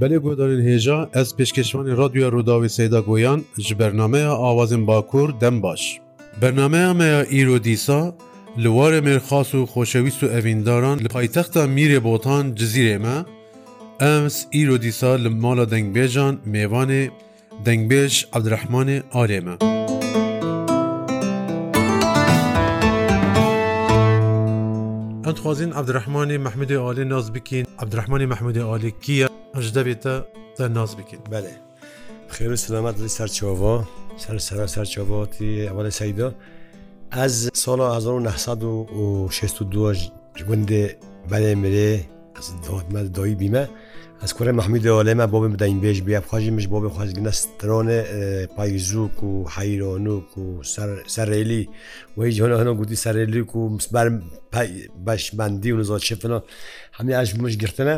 Belê guhdarên hêja ez pêşkeşvanê radyoya Rodavê Seyda Goyan ji bernameya awazên Bakur dem baş. Bernameya meya îro dîsa, li warê mêrxas û xoşewîst û evîndaran li paytexta Mîrê Botan cizîrê me, ems îro dîsa li mala dengbêjan mêvanê dengbêj Abdirehmanê arê me. خوازین عبدرحمانی محمودی عالی ناز بکین عبدرحمانی محمودی عالی کیە ئەش دەبێتە تا ناز بکەیت بەێ خێر سلامەت لی سەرچۆڤۆ سەر سەر سەرچۆڤۆتی ئەوەلە سەیدا ئەز ساڵ 1962 ji gundê belê mirê ez me doyî bîme ez kurê mehmîdê olê me bobê bideyin bêj bê xwajî mij bobê xwazgine stronê payîzûk û heyronûk û serêlî wê ji hona hena gotî serêlîk û misber beşmendî û nizaçifina hemî ez mij girtine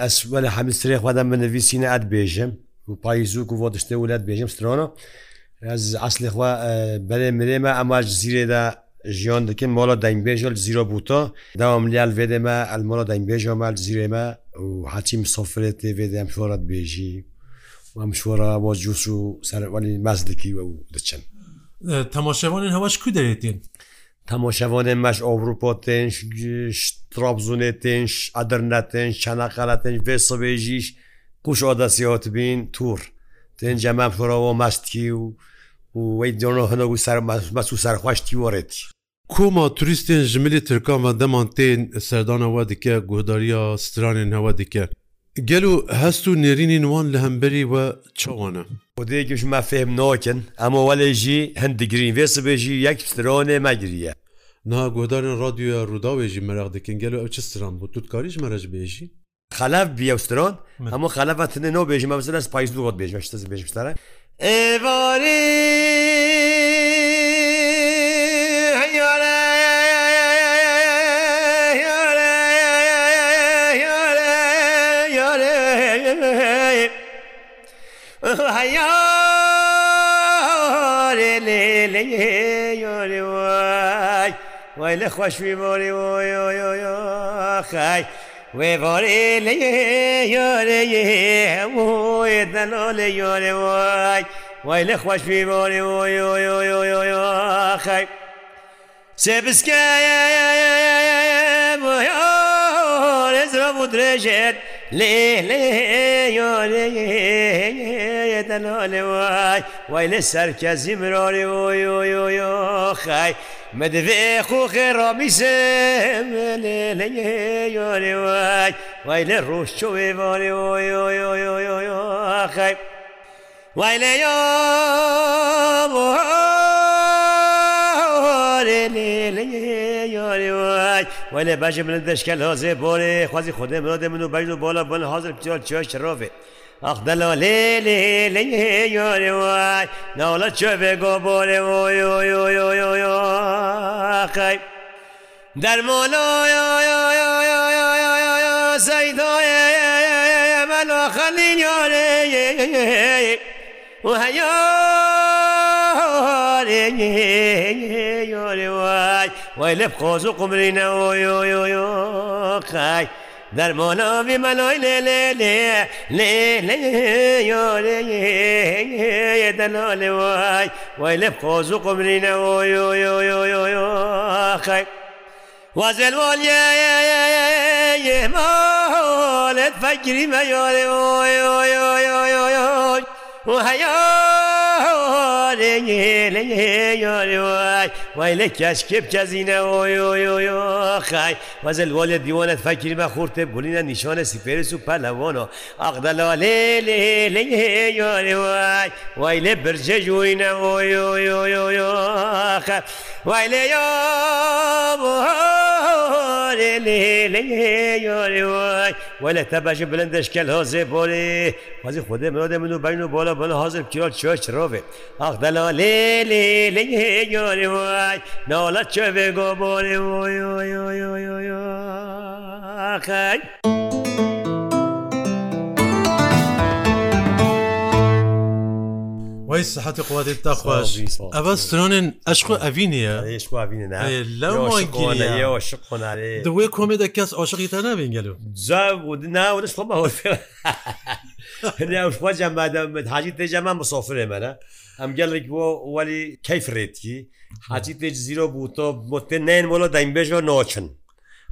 ئەسوە لە هەمیسترێ خوادا منەویسینە ئەت بێژم و پای زووک و بۆ دشتێ وولات بێژم سترۆنە ئەسلیخوا بەێ مرێمە ئەماش زیرێدا ژیان دەکەن مۆڵە داینبێژل زیرۆ بووتۆ داوام لیال وێدێمە ئەلمۆڵە داینبێژە مال زیرێمە و حچیم سۆفرێتێ وێدەم شۆڕەت بێژی ئەم شوەرە بۆ جووس و سەرەوەلی ماز دەکی و دەچن تەماشەوانن هەواش کو دەێتین. Tammoşevonên meş Avrupotên Trabzunê têş Adernetên çeneqeletên vê sibê jî kuş odasiyot bin tur. Tên cemem xurovo mestkî û wê dono hinogû ser mes û serxweştî weretî. Koma turistên ji milî Tirkan ve deman tên serdana we dike guhdariya stranên hewa dike. Gelo hest û nêrînên wan li hemberî we çawan e. خودەیەکیشما فێم نۆکن ئەمە وەلێژی هەندگرین وێسە بێژی یەک سترۆنێ مەگریە ناگۆدارن ڕادیوە ڕووداوێژی مەراق دەکنگەل ئەو چ سران بۆ توتکاریش مەرەش بێژی خلاف بیاسترۆن هەموو خلافەتنەوە بێژی مەمسە پایز دووەت بێژمەشتە بێژتەرە ئێوارێ وایۆێ لێ لێ یۆێ وای وای لە خۆشوی بۆری خای وێ بۆێ لێ یۆێ هەموویت نەلۆ لێ یۆێ وای وای لە خۆشوی بۆری خای سێ بسکە بۆ درێژێت لێ لێ یۆێدەلۆێ وای وای لە سەرکەزی مرۆێ ئۆیۆیۆ خای مدوێ خۆخێ ڕامیزە لێ لە یۆێ وای وای لە ڕۆشتوێ وارێ ئۆیۆیۆیۆیۆ خای وای لە یۆ لێ ولی باش من دشکل هازه باره خوازی خوده مراده منو بجن و بالا بن حاضر بچال چوش شرافه اخ دلاله لی لی یاری وای نالا چو بگو باره وای وای وای وای وای آخی در مولا یا یا یا یا یا یا یا یا سیدای من آخرین یاری و هیاری یاری وای وای لب خۆز و قمرینەوەۆخای دەرمۆناوی مەلۆی لێ لێ لێ لێ لێ دەنۆ لێ وای وای لب خۆز و قمرینەوەۆخای وازلوالە مالت فەگری مەیۆێ وهەیە لێ لێ یۆێ وای وای لە کەشکێ بکەزینەخای وەزل وەلێ دیوانت فەکیری مە خوورتێ بولینە نیشانە سیپێرس و پەلەوانۆ ئەقدەلەوە لێ لێ لەنگ هێیانێ وای وای لێ برجە جوینە وای لێ یا لێ لێ لەنگ هێیانێ وای وەلە تەبەژە بلندشکەل هۆزێ بۆێ وەزی خودێ مرۆدە من و بین و بۆە بن حاضر کیۆ چۆچ ڕۆێ ئەقدەلەوە لێ لێ لەنگ هێیانێ وای vay Nola çöve gobori oy oy oy oy oy Akay وەی سەحەتی قوواتی تاخواش ئەبە سرۆنێن ئەشق ئەڤینە دوێ کۆمێدا کەس ئاشقی تا نابینگەلو ناوەش خۆمەوەجان مادەم حاجی تێجەمان مسۆفرێ مەە ئەم گەلێک بۆ وەلی کەیفرێتی حتی تێ زیرۆ بوو تۆ بۆ تێ نێن بۆڵە دەینبێژە نۆچن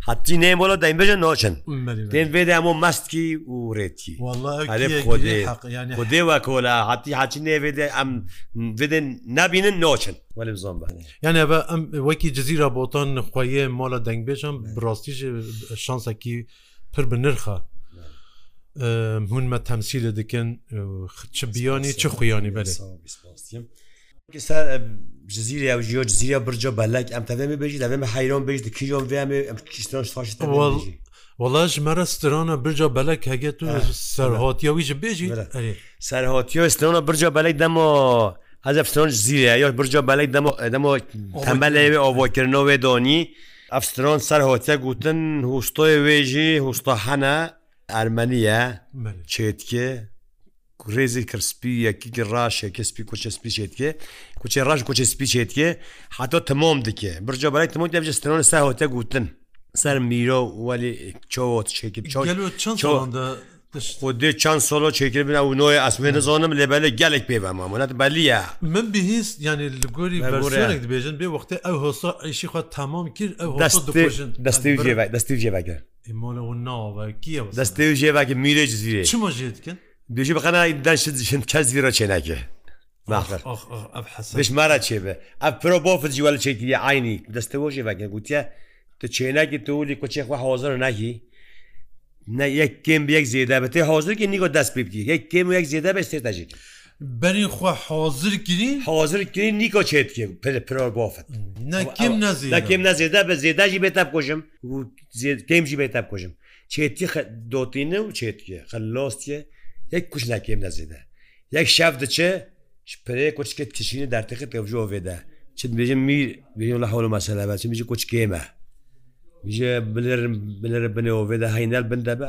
حتی نێن بۆڵە دەینبێژە نۆچن تێن بێدا ئەمە مەستکی وڕێتی خۆدێوە کۆلا حتی حچی نێێدە ئەم بدن نبینن نۆچن وەلم زۆم یانە بە ئەم وەکی جززیرە بۆتان نخواە مۆڵە دەنگبێژم بڕاستیژ شانسەکی پر بنرخە. هونمە تەمسیلە دکن چ بیانی چ خویانی بەێ سر جزیره او جیو جزیره برجا بلک ام تمام بجید ام حیران بجید کیلون و ام کیستانش فاش تمام بجید والله مرا سترانا برجا بلک هگه تو سرهاتیاوی جه بجید سرهاتیو سترانا برجا بلک دما از افستان جزیره یا برجا بلک دما دما تمبل آواکرنا و دانی افستران سرهاتیه گوتن هستای ویجی هستا حنه ئەرمەنیە چێتکێ ڕێزی کرسپی یەکی ڕاشێ کەسپی کوچەسپی چێتکێ کوچێ ڕاش کوچەسپی چێتکێ حتا تمۆم دکێ برجە بەلای تمۆ دەبجستنەوە سا هۆتە گوتن سەر میرۆ وەلی چۆت چێکی خودێ چەند سۆلۆ چێکرد بنا و نۆی ئەسمێ نزانم لێبەلە گەلێک پێبەمامونەت بەلیە من بهیست ینی لەگۆری بەژن بێ وختێ ئەو هۆسا عیشی خوا تمام کرد ئەو دەستی جێبەکە ئمۆلەوە ناوە کیە دەستێ ژێواکە میرە زیرێ چمەژێتکن دوژی بەقەنای داشتشن کەس زیرە چێناکێ بشمارە چێبێ ئە پرۆ بۆ فجیوە لە چێکی ئاینی دەستەوە ژێواکە گوتیە تو چێناکی تولی کۆچێخوا هۆزر ناکی یەک کێم یەک زیێدا بە تێ هۆزرکی نیگۆ دەست پێ بکی یەک کێم و یەک زیێدا بە سێتاژێکی بەری خوا حاضر گرین حاضر گرین نیکۆ چێتێک پرۆر بۆفت نەکەم نەزێدا بە زێداژی بێتاب کۆژم کەمژی بێتاب کۆژم چێتی دۆتینە و چێتکە خەلۆستە یەک کوش ناکەم نەزێدا یەک شاف دچێ پرێ کچکە تشینی دارتەخ تێژۆ وێدا چت بێژم میریۆ لە هەڵ مەسەلابە چ میژ کچکێمە ژێ بلر بنەوە وێدا هەینال بندە بە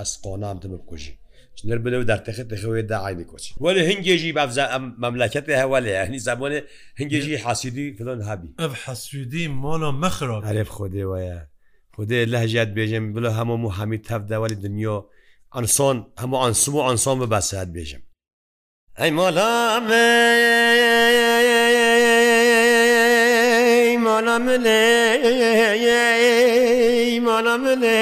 ئەسقۆنام دەمە بکوژی سنر بلو در تخت تخوی دا عینی کوچ ولی هنگیجی بابزا مملکت هواله یعنی زبان هنگیجی حسیدی فلان هبی اف حسودی مالا مخرب عرب خوده ویا خوده لهجات بیجم بلو همو محمد تف دوال دنیا انسان همو انسمو انسان به بسیت بیجم ای مالا مالا مله مالا مله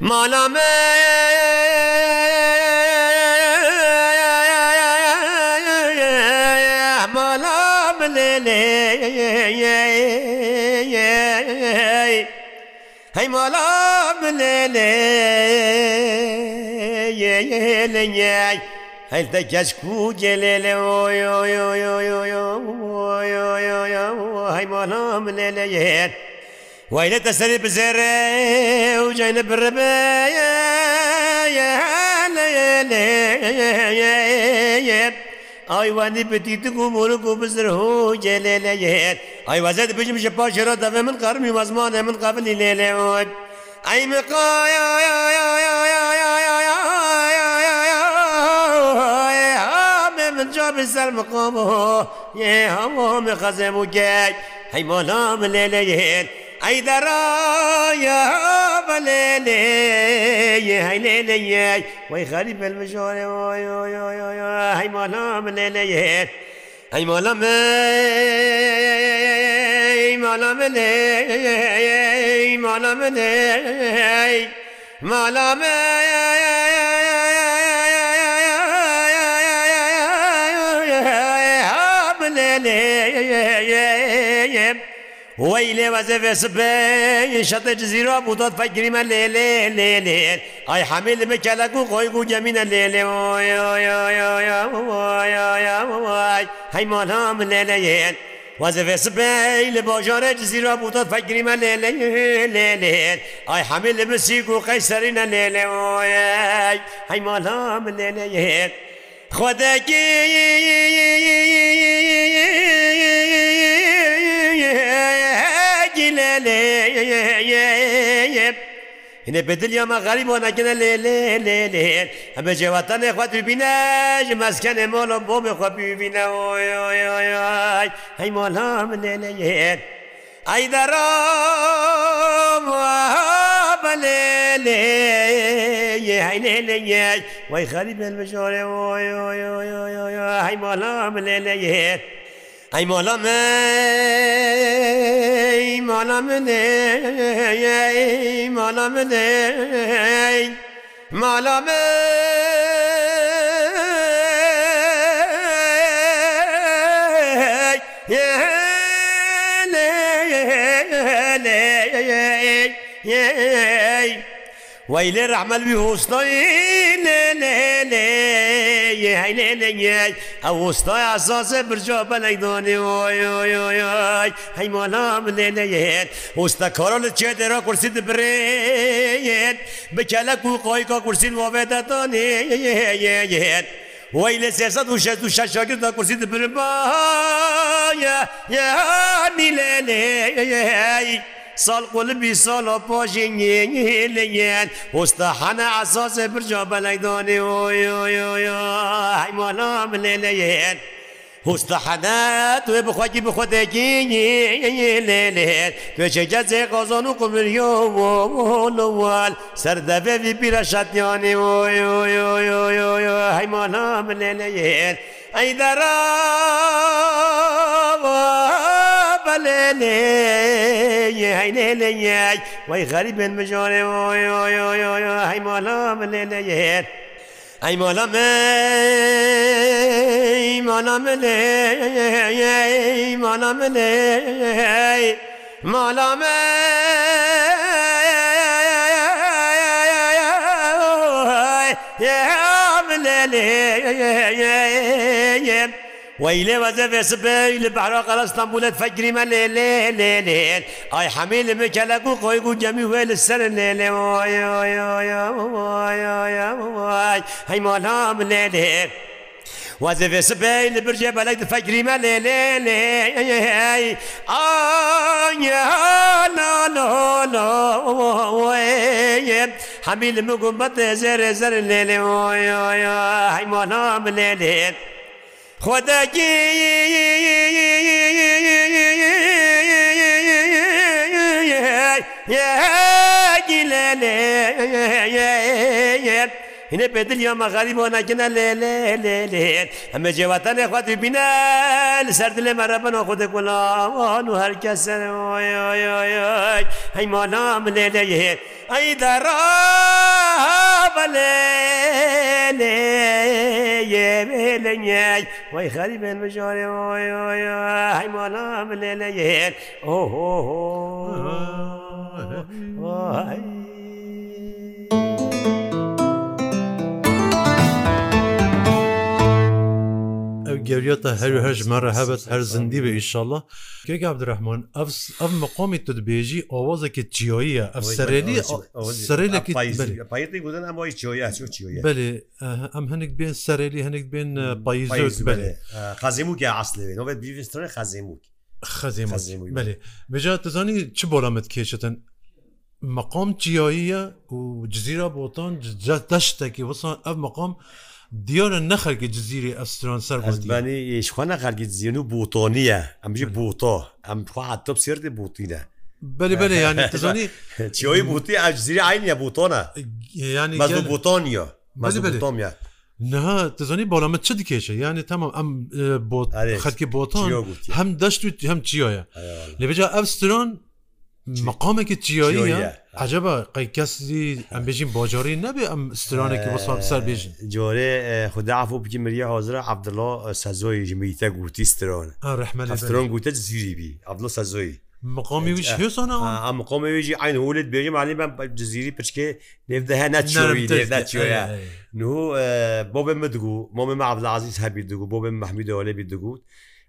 مالا مله هەی مۆلا بلێ لێ لەنیای هەلدە گەشک و گێلێ لێ هەی مۆلا بلێ لە یێن وای لە دەسەری بزێرە و جینە بڕبێ لێ لێ ئایوانی بتیتگ و مرک و بزر هو جێلێ لە یهێت ئایوازە بژم ژە پاشێرە دەێ من قەرمی وەزمانە من قابلی لێلێوت ئەیمەقایا من جا بسەر مقامەوە یێ هەموو هەمە خەزێم و گەک هەیمانام لێلە یهێت ئەی دەڕایە بەلێ لێ هەی لێ لەیە وەی خەری بەلمەژۆرێ هەیمانە بلێ لەیە هەیمانە مالا منێ مالا منێ مالا منێ بلێ لێ وی لێوەزە سبێشەتە جزیرۆ بوودۆت فەگریمە لێ لێ لێ لێ ئای حەمی لە بکەلەک و خۆی و جەمینە لێ لێ هەیمۆلام لێ لەێن وەزەێ سبەی لە بۆژۆرە جزیرۆ بوودۆت فەگریمە لێ لێ لێ لێن ئای حەمی لە بسیک و قەی سەرینە لێ لێ هەیمۆلام لێ لەێن خۆدەگی لێ هێنێ بدلیەمە غەریب بۆ نەکەە لێ لێ لێ لێ ئەمە جێواتانێ خوات بینەژ مەسکەێ مۆڵۆ بۆ بێ خۆبیبینەوەی هەی مۆڵام لێ لێ هێن ئەی دەڕام بەلێ لێ هەینێ لێ وای خەریب بێ بەژۆرێ هەی مۆڵام لێ لێ هێن ئەی مۆڵە من مۆڵە منێ مۆڵە منێ ماڵە من ويلي رحمل بيهوصنا ليلي ye heyne ye Avusta azaze birca belek doni oy oy oy oy Heymala bilene ye Usta karol çedera kursi de bireyen Bekele ku koyka kursin vavede doni ye ye ye ye وی لە سێسە و شە و شەشەگردا کورسی دەبرمایە یانی لێ لێ سال قلبی سالا پاشین یین حستا حنا اساس برجا بلگدانی اوی اوی اوی حیمالا ملیلین حستحنات و بخواکی بخودکی لیلیت تو چه زی قازان و قمریو و مولوال سردبه وی بیره شتیانی و حیمانام لیلیت ای درام بەلێنێ هەینێ لەنیای وی غەریبێن بژۆێ هەیمۆلا بلێ لە یێر ئەیمۆلا مۆلا منێ مۆلا منێ مۆلا من yeah, yeah, yeah. ويلي وزف سبي لبحر قال اسطنبول تفجري من ليل ليل ليل اي حميل مكلكو قويقو جميع ويل السر ليل واي واي واي واي واي واي هاي مالام ليل وزف سبي لبرجة بلك تفجري من ليل ليل اي لا لا لا حميل مقمت زر زر ليل واي واي هاي مالام ليل خۆدەگی لە لێ هنا بدل يوم غريب وانا كنا ليلي ليلي هم جواتان اخوات بنا لسرد لما ربنا خود غلام وهر كس وي وي وي هي ما نام ليلي اي درا بلي وي غريب المجار وي وي هي ما نام ليلي اوه اوه اوه گەوریێتە هەر هەر ژمارە هەبەت هەر زندی بە ئیشله کێک عبدرەحمان ئەم مقامی تبێژی ئاوازەکە چیۆیە ئەف سەرێنی سەرێلەکی بەێ ئەم هەنێک بێن سەرێلی هەنێک بێن پاییز بێ خەزیموکی عاصلێنەوە بیسترە خەزیموکی خەزیمەزیموی بەێ بێژە تزانی چ بۆرەمت کێشتن مقام چیاییە و جزیرە بۆتان دەشتێکی وەسان ئەف مقام دیۆنە نەخەرگە جززیری ئەسترۆن سەربانی یشخواانە خەرگی زیین و بوتۆنیە ئەمژی بوتۆ ئەم خواتۆ سێردی بوتینە. بەێ بەێ یانی تزانی چۆی بوتی ئەجززیری عینە بوتۆنە ینی بوتۆنیە مەزی بەتۆمیە. نه تزانی بالا چه دیکشه یعنی تمام ام بوت خدکی بوتان هم دشت و هم چیایه لبجا افسترون مقامێکی جیاییە عجبە قەی کەسی ئەم بێژین باجاری نەبێ ئەم استرانێکی بەساب سەر بێژین جۆرێ خداعف و بکی مریە حاضرە عبدڵۆ سەزۆی ژمیتە گوتی سترۆن ڕحمەسترۆن گوتە زیریبی عبدڵۆ سەزۆی مقامی ویش هێسانە ئەم مقامێژی ئاین ولت بێژی مالی بەم جززیری پچکێ نێدەهە نەچوی نێداچوەیە نو بۆ بێ مدگو مۆمە عبدڵ عزیز هەبی دەگو بۆ بێ مەحمیدەوە لێبی دەگوت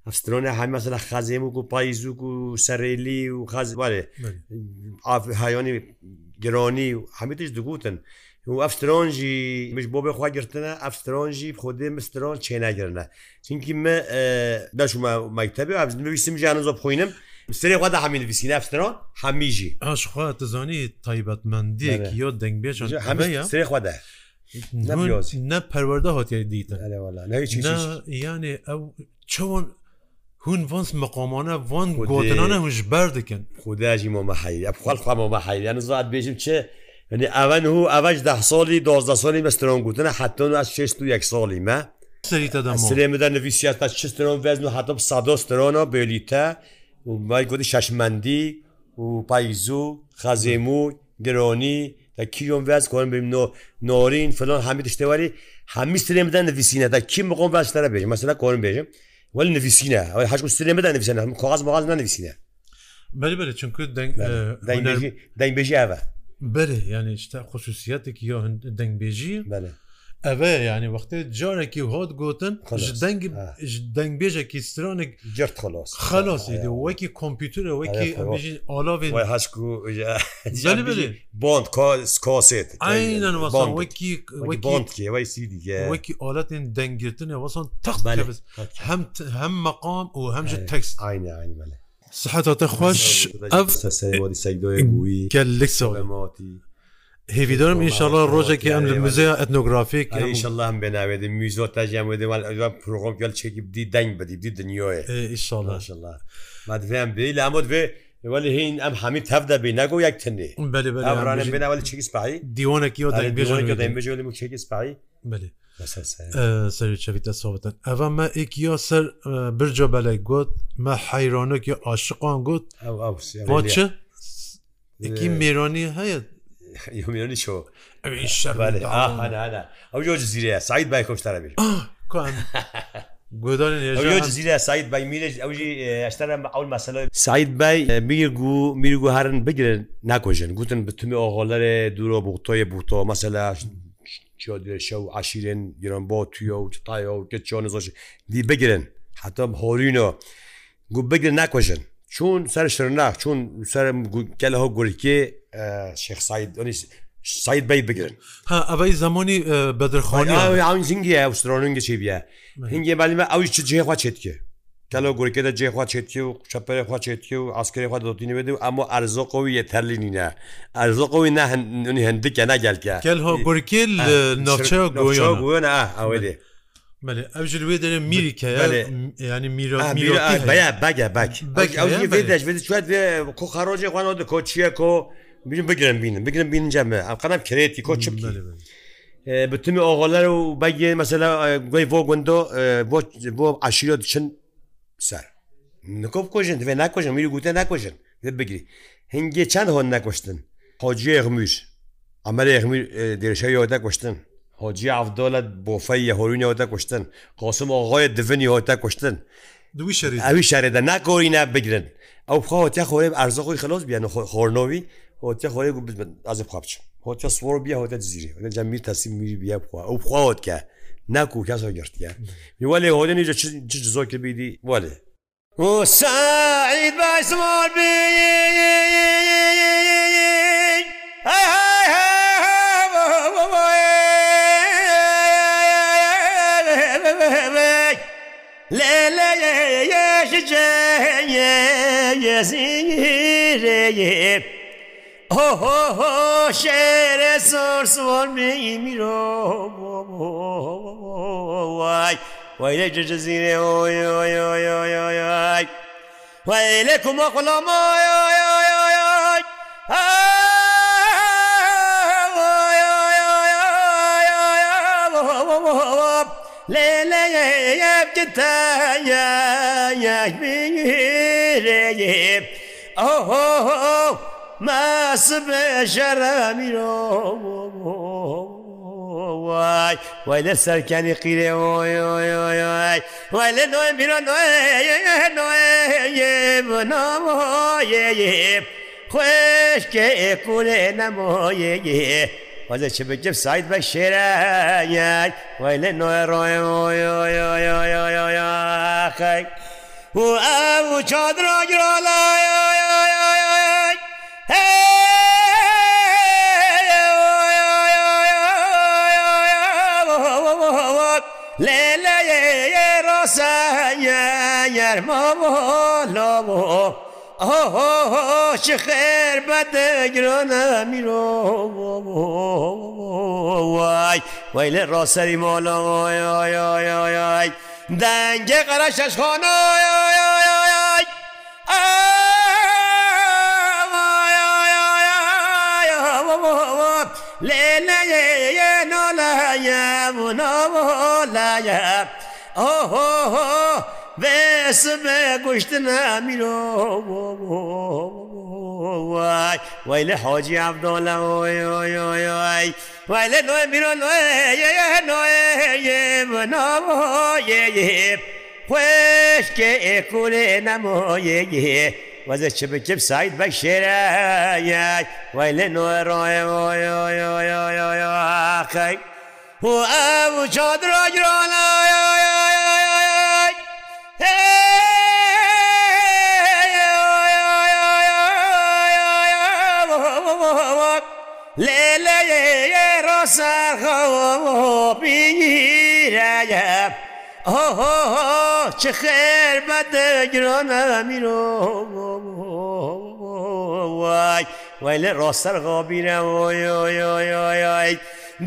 ئەفسترۆنە هەمەسە لە خەزێموک و پاییزوک و سەرێلی و خەزوارێ هایۆنی گرۆنی و هەمیتش دەگوتن و ئەفسترۆنژی مش بۆ بێخوا گرتنە ئەفسترۆنژی خودێ مسترۆن چێناگرنە چینکی من دەشمە مەکتتەبی ئەویسم ژیان زۆ بخۆینم سرێخوادا هەمین ویسین ئەفسترۆن هەمیژی ئاشخوا دەزانی تایبەتمەندێک یۆ دەنگبێژ هەمەیە سرێخوادا. نە پەروەەردە هاتی دیتن یانێ ئەو چۆن هون ڤنس مقامانە ڤان گۆتنانە هوژبەر دکن خوداژی مۆمەحەیری ئەخوال خوا مۆمەحەیریان زات بێژم چێ ئەوەن و ئەوەش ده ساڵی دۆزدە سالی مەسترۆن گوتنە حتۆن ئەس شێست و یەک ساڵی مە سرێمەدا نوویسیات تا چسترۆن وەزن و حتم سادۆسترۆنە بێلیتە و مای گوتی شەشمەندی و پایزوو خەزێمو گرۆنی کیۆم vez korin بیم نۆ نۆرین فلان هەمی تشتێواری هەمی سرێمدە نویسینە تا کی مقۆم vez تەرە بێژم مەسلا کۆرن بێژم ولی نویسینه ولی هر سری بدن نویسینه کاغذ مغاز ننویسینه بله بله چونکو دنگ دنگ بجی اوه بله یعنی خصوصیتێکی یا دەنگبێژی ئەvە ینی وەختێ جارێکی هات گوتن دەنگبێژێکی سترانێک جرت خلاص خلاصی وەکی کۆمپیوترە وەکی ئالاێ بند کاسێت وەکی ئالەتین دەنگگرتنە وەسان تەخت هەم مەقام و هەمژ تەکس عینە. صحتە خوش ئەف سەوادی سەیدۆی گووی کە لەک سەڵەماتی هێویدارم ئینشاءله ڕۆژێکی ئەم مزەیە ئەتنۆگرافیک ئینشاءله هەم بێناوێت میزۆ تاژیانێوال پرۆم گەل چێکی بدی دەنگ بدی دنیۆە ئینشاءله مادوێیان بێ لامۆ بێ ولی هین ئەم هەمی تەف دەبی نەگۆ یەک تنێ ڕانە بێناوەی چێکی سپایی دیوانێکی دەبێژۆی چێکی سپایی بێ. سەرچەویتە سوەتن ئەە مە ئیکیۆ سەر برجە بەلای گوت مە حەیرانۆکی عاشقان گوت بۆ چ؟ ئیکی میێرانی هەیە یمیانی شو ئەو جۆ زیرە سایت بای کۆشتارە بێ زیرە سایت بای میرج ئەوشتەرە ئەو مەسەلە سایت بای میرگو میرگو هەرن بگرن ناکۆژن گوتن بتمی ئۆغۆلەرێ دوورۆ بوتۆیە بوتۆ مەسەلا شە و عشیرێن گرن بۆ تویە و تایە و کە چۆن زۆش دی بگرن حتەم هۆرینۆ گو بگرن ناکۆژن چون سەر شرناخ چون سەر کەلەهۆ گورکێ شێخساید سایت بی بگرن ها ئەوەی زمانی بەدرخوانی زنگی ئەوسترۆنگە چی بیە هنگێ بالیمە ئەوی چ جێخوا چێتکە کەلە گورکێدا جێخوا چێتکی و چپەرێخوا چێتکی و ئاسکرێخوا دۆتینی بێت و ئەمە ئەرزۆقەوی یە تەرلینینە ئەرزۆقەوی نهنی هەندێکە ناگەلکە کەلهۆ گورکیل نەچە گوۆە ئەوەی دێ ئەوژ لێ دەێ میریکە ینی میرۆ کۆ خاڕۆژی خوانەوە دە کۆ چیە کۆ بیم بگرم بینم بگرم بین جەمە ئەقەم کرێتی کۆ چ بتمی ئۆغۆلەر و بەگێ مەسەلا گوی بۆ گوندۆ بۆ عشیرۆ چن سەر نکۆ بکۆژن دوێ ناکۆژن میری گوتە ناکۆژن بگری هەنگێ چند هۆن ناکۆشتن خۆجیێ غموش ئەمەێ دێشەوی ئەو دەکۆشتن هۆجی ئافدۆلت بۆ فەی هۆرونیەوەتە کوشتن خۆسمەوە غۆیە دفنی هۆتە کوشتن ئەوی شارێدا ناکۆرینا بگرن ئەو خۆتیا خۆێ ئارزە خۆی خلۆز بیان خۆرنەوەوی هۆتیا خۆێ ئازب خاپچ هۆتیا سوۆر بیا هۆتە زیری جامی تاسی میری بیا بخوا ئەو بخواوت کە ناکو کەس گرتیا میوە لێ هۆدنی زۆکی بیدی وەێ وسعید باسمۆ بێ لەلەزیێ شێرە سۆرسۆر میمیرۆ وای وەیە جزیرێ وای لە کومە قڵۆمای لێ تەبتەبیێ ئەوهۆ ماسبژەرەمیرۆ وای وای لە سەرکانی قیرێ وای لە نوێن بیر نوێ خۆشکێ کوێ نەمۆیە وەزە چ بگیب سایت بە شێرەیەک وای لە نوێ ڕۆی و ئەو چادرا گرالایە چه خێر بەدەگرانە میرۆ وای وای لە ڕاستری مۆڵۆ دەنگێ قەرە شەشخۆنە لێ لەیە نۆلایە و نۆلایە ئۆهۆ بێ سبە گشتە میرۆ وای وای لە حۆجی عبدۆڵە ئۆی وای لە نوێ میرۆ نوێ نوێ بنەوە خوێشکێ ئێکولێ نەمۆیەیە وەزە چ بچب سایت بە شێرەیە وای لە نوێڕۆیەخی و ئەو چۆدرۆگرۆنایە لێلەیە ڕۆساغەبیرە ئۆ چ خێر بەدەگرۆنە میرۆ وای وای لە ڕۆسەر غۆبیرە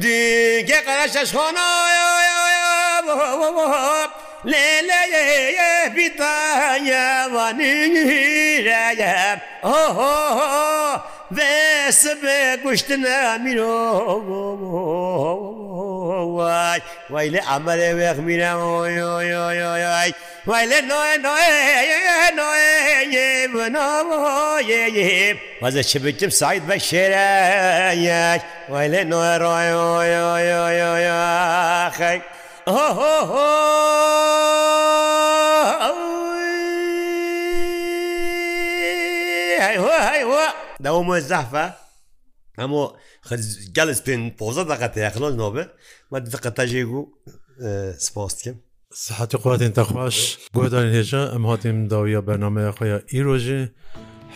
دیگە قەرەشەشخۆنەوە لێلەیە بیتانیاوانیرایە ئۆهۆ بێس بێ گوشتنە میرۆوای وای لە ئەمەێ وێخ میرەوەی وای لە نوێ نوێ نوێ بنەوەیێ وەزە چ بتم سایت بە شێرە وای لە نوێ ڕۆی خەک داوامە زەحفە هەموو گەلز پێ پۆزە دەقەت یاخلۆ نۆبێ مە دقە تەژێک و سپۆستکەم سەحتی خواتین تەخواش گۆدان هێژە ئەم هاتیم داویە بەنامەیە خۆیان ئیرۆژێ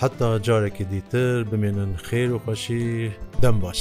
حتا جارێکی دیتر بمێنن خێر و خەشی دەم باش.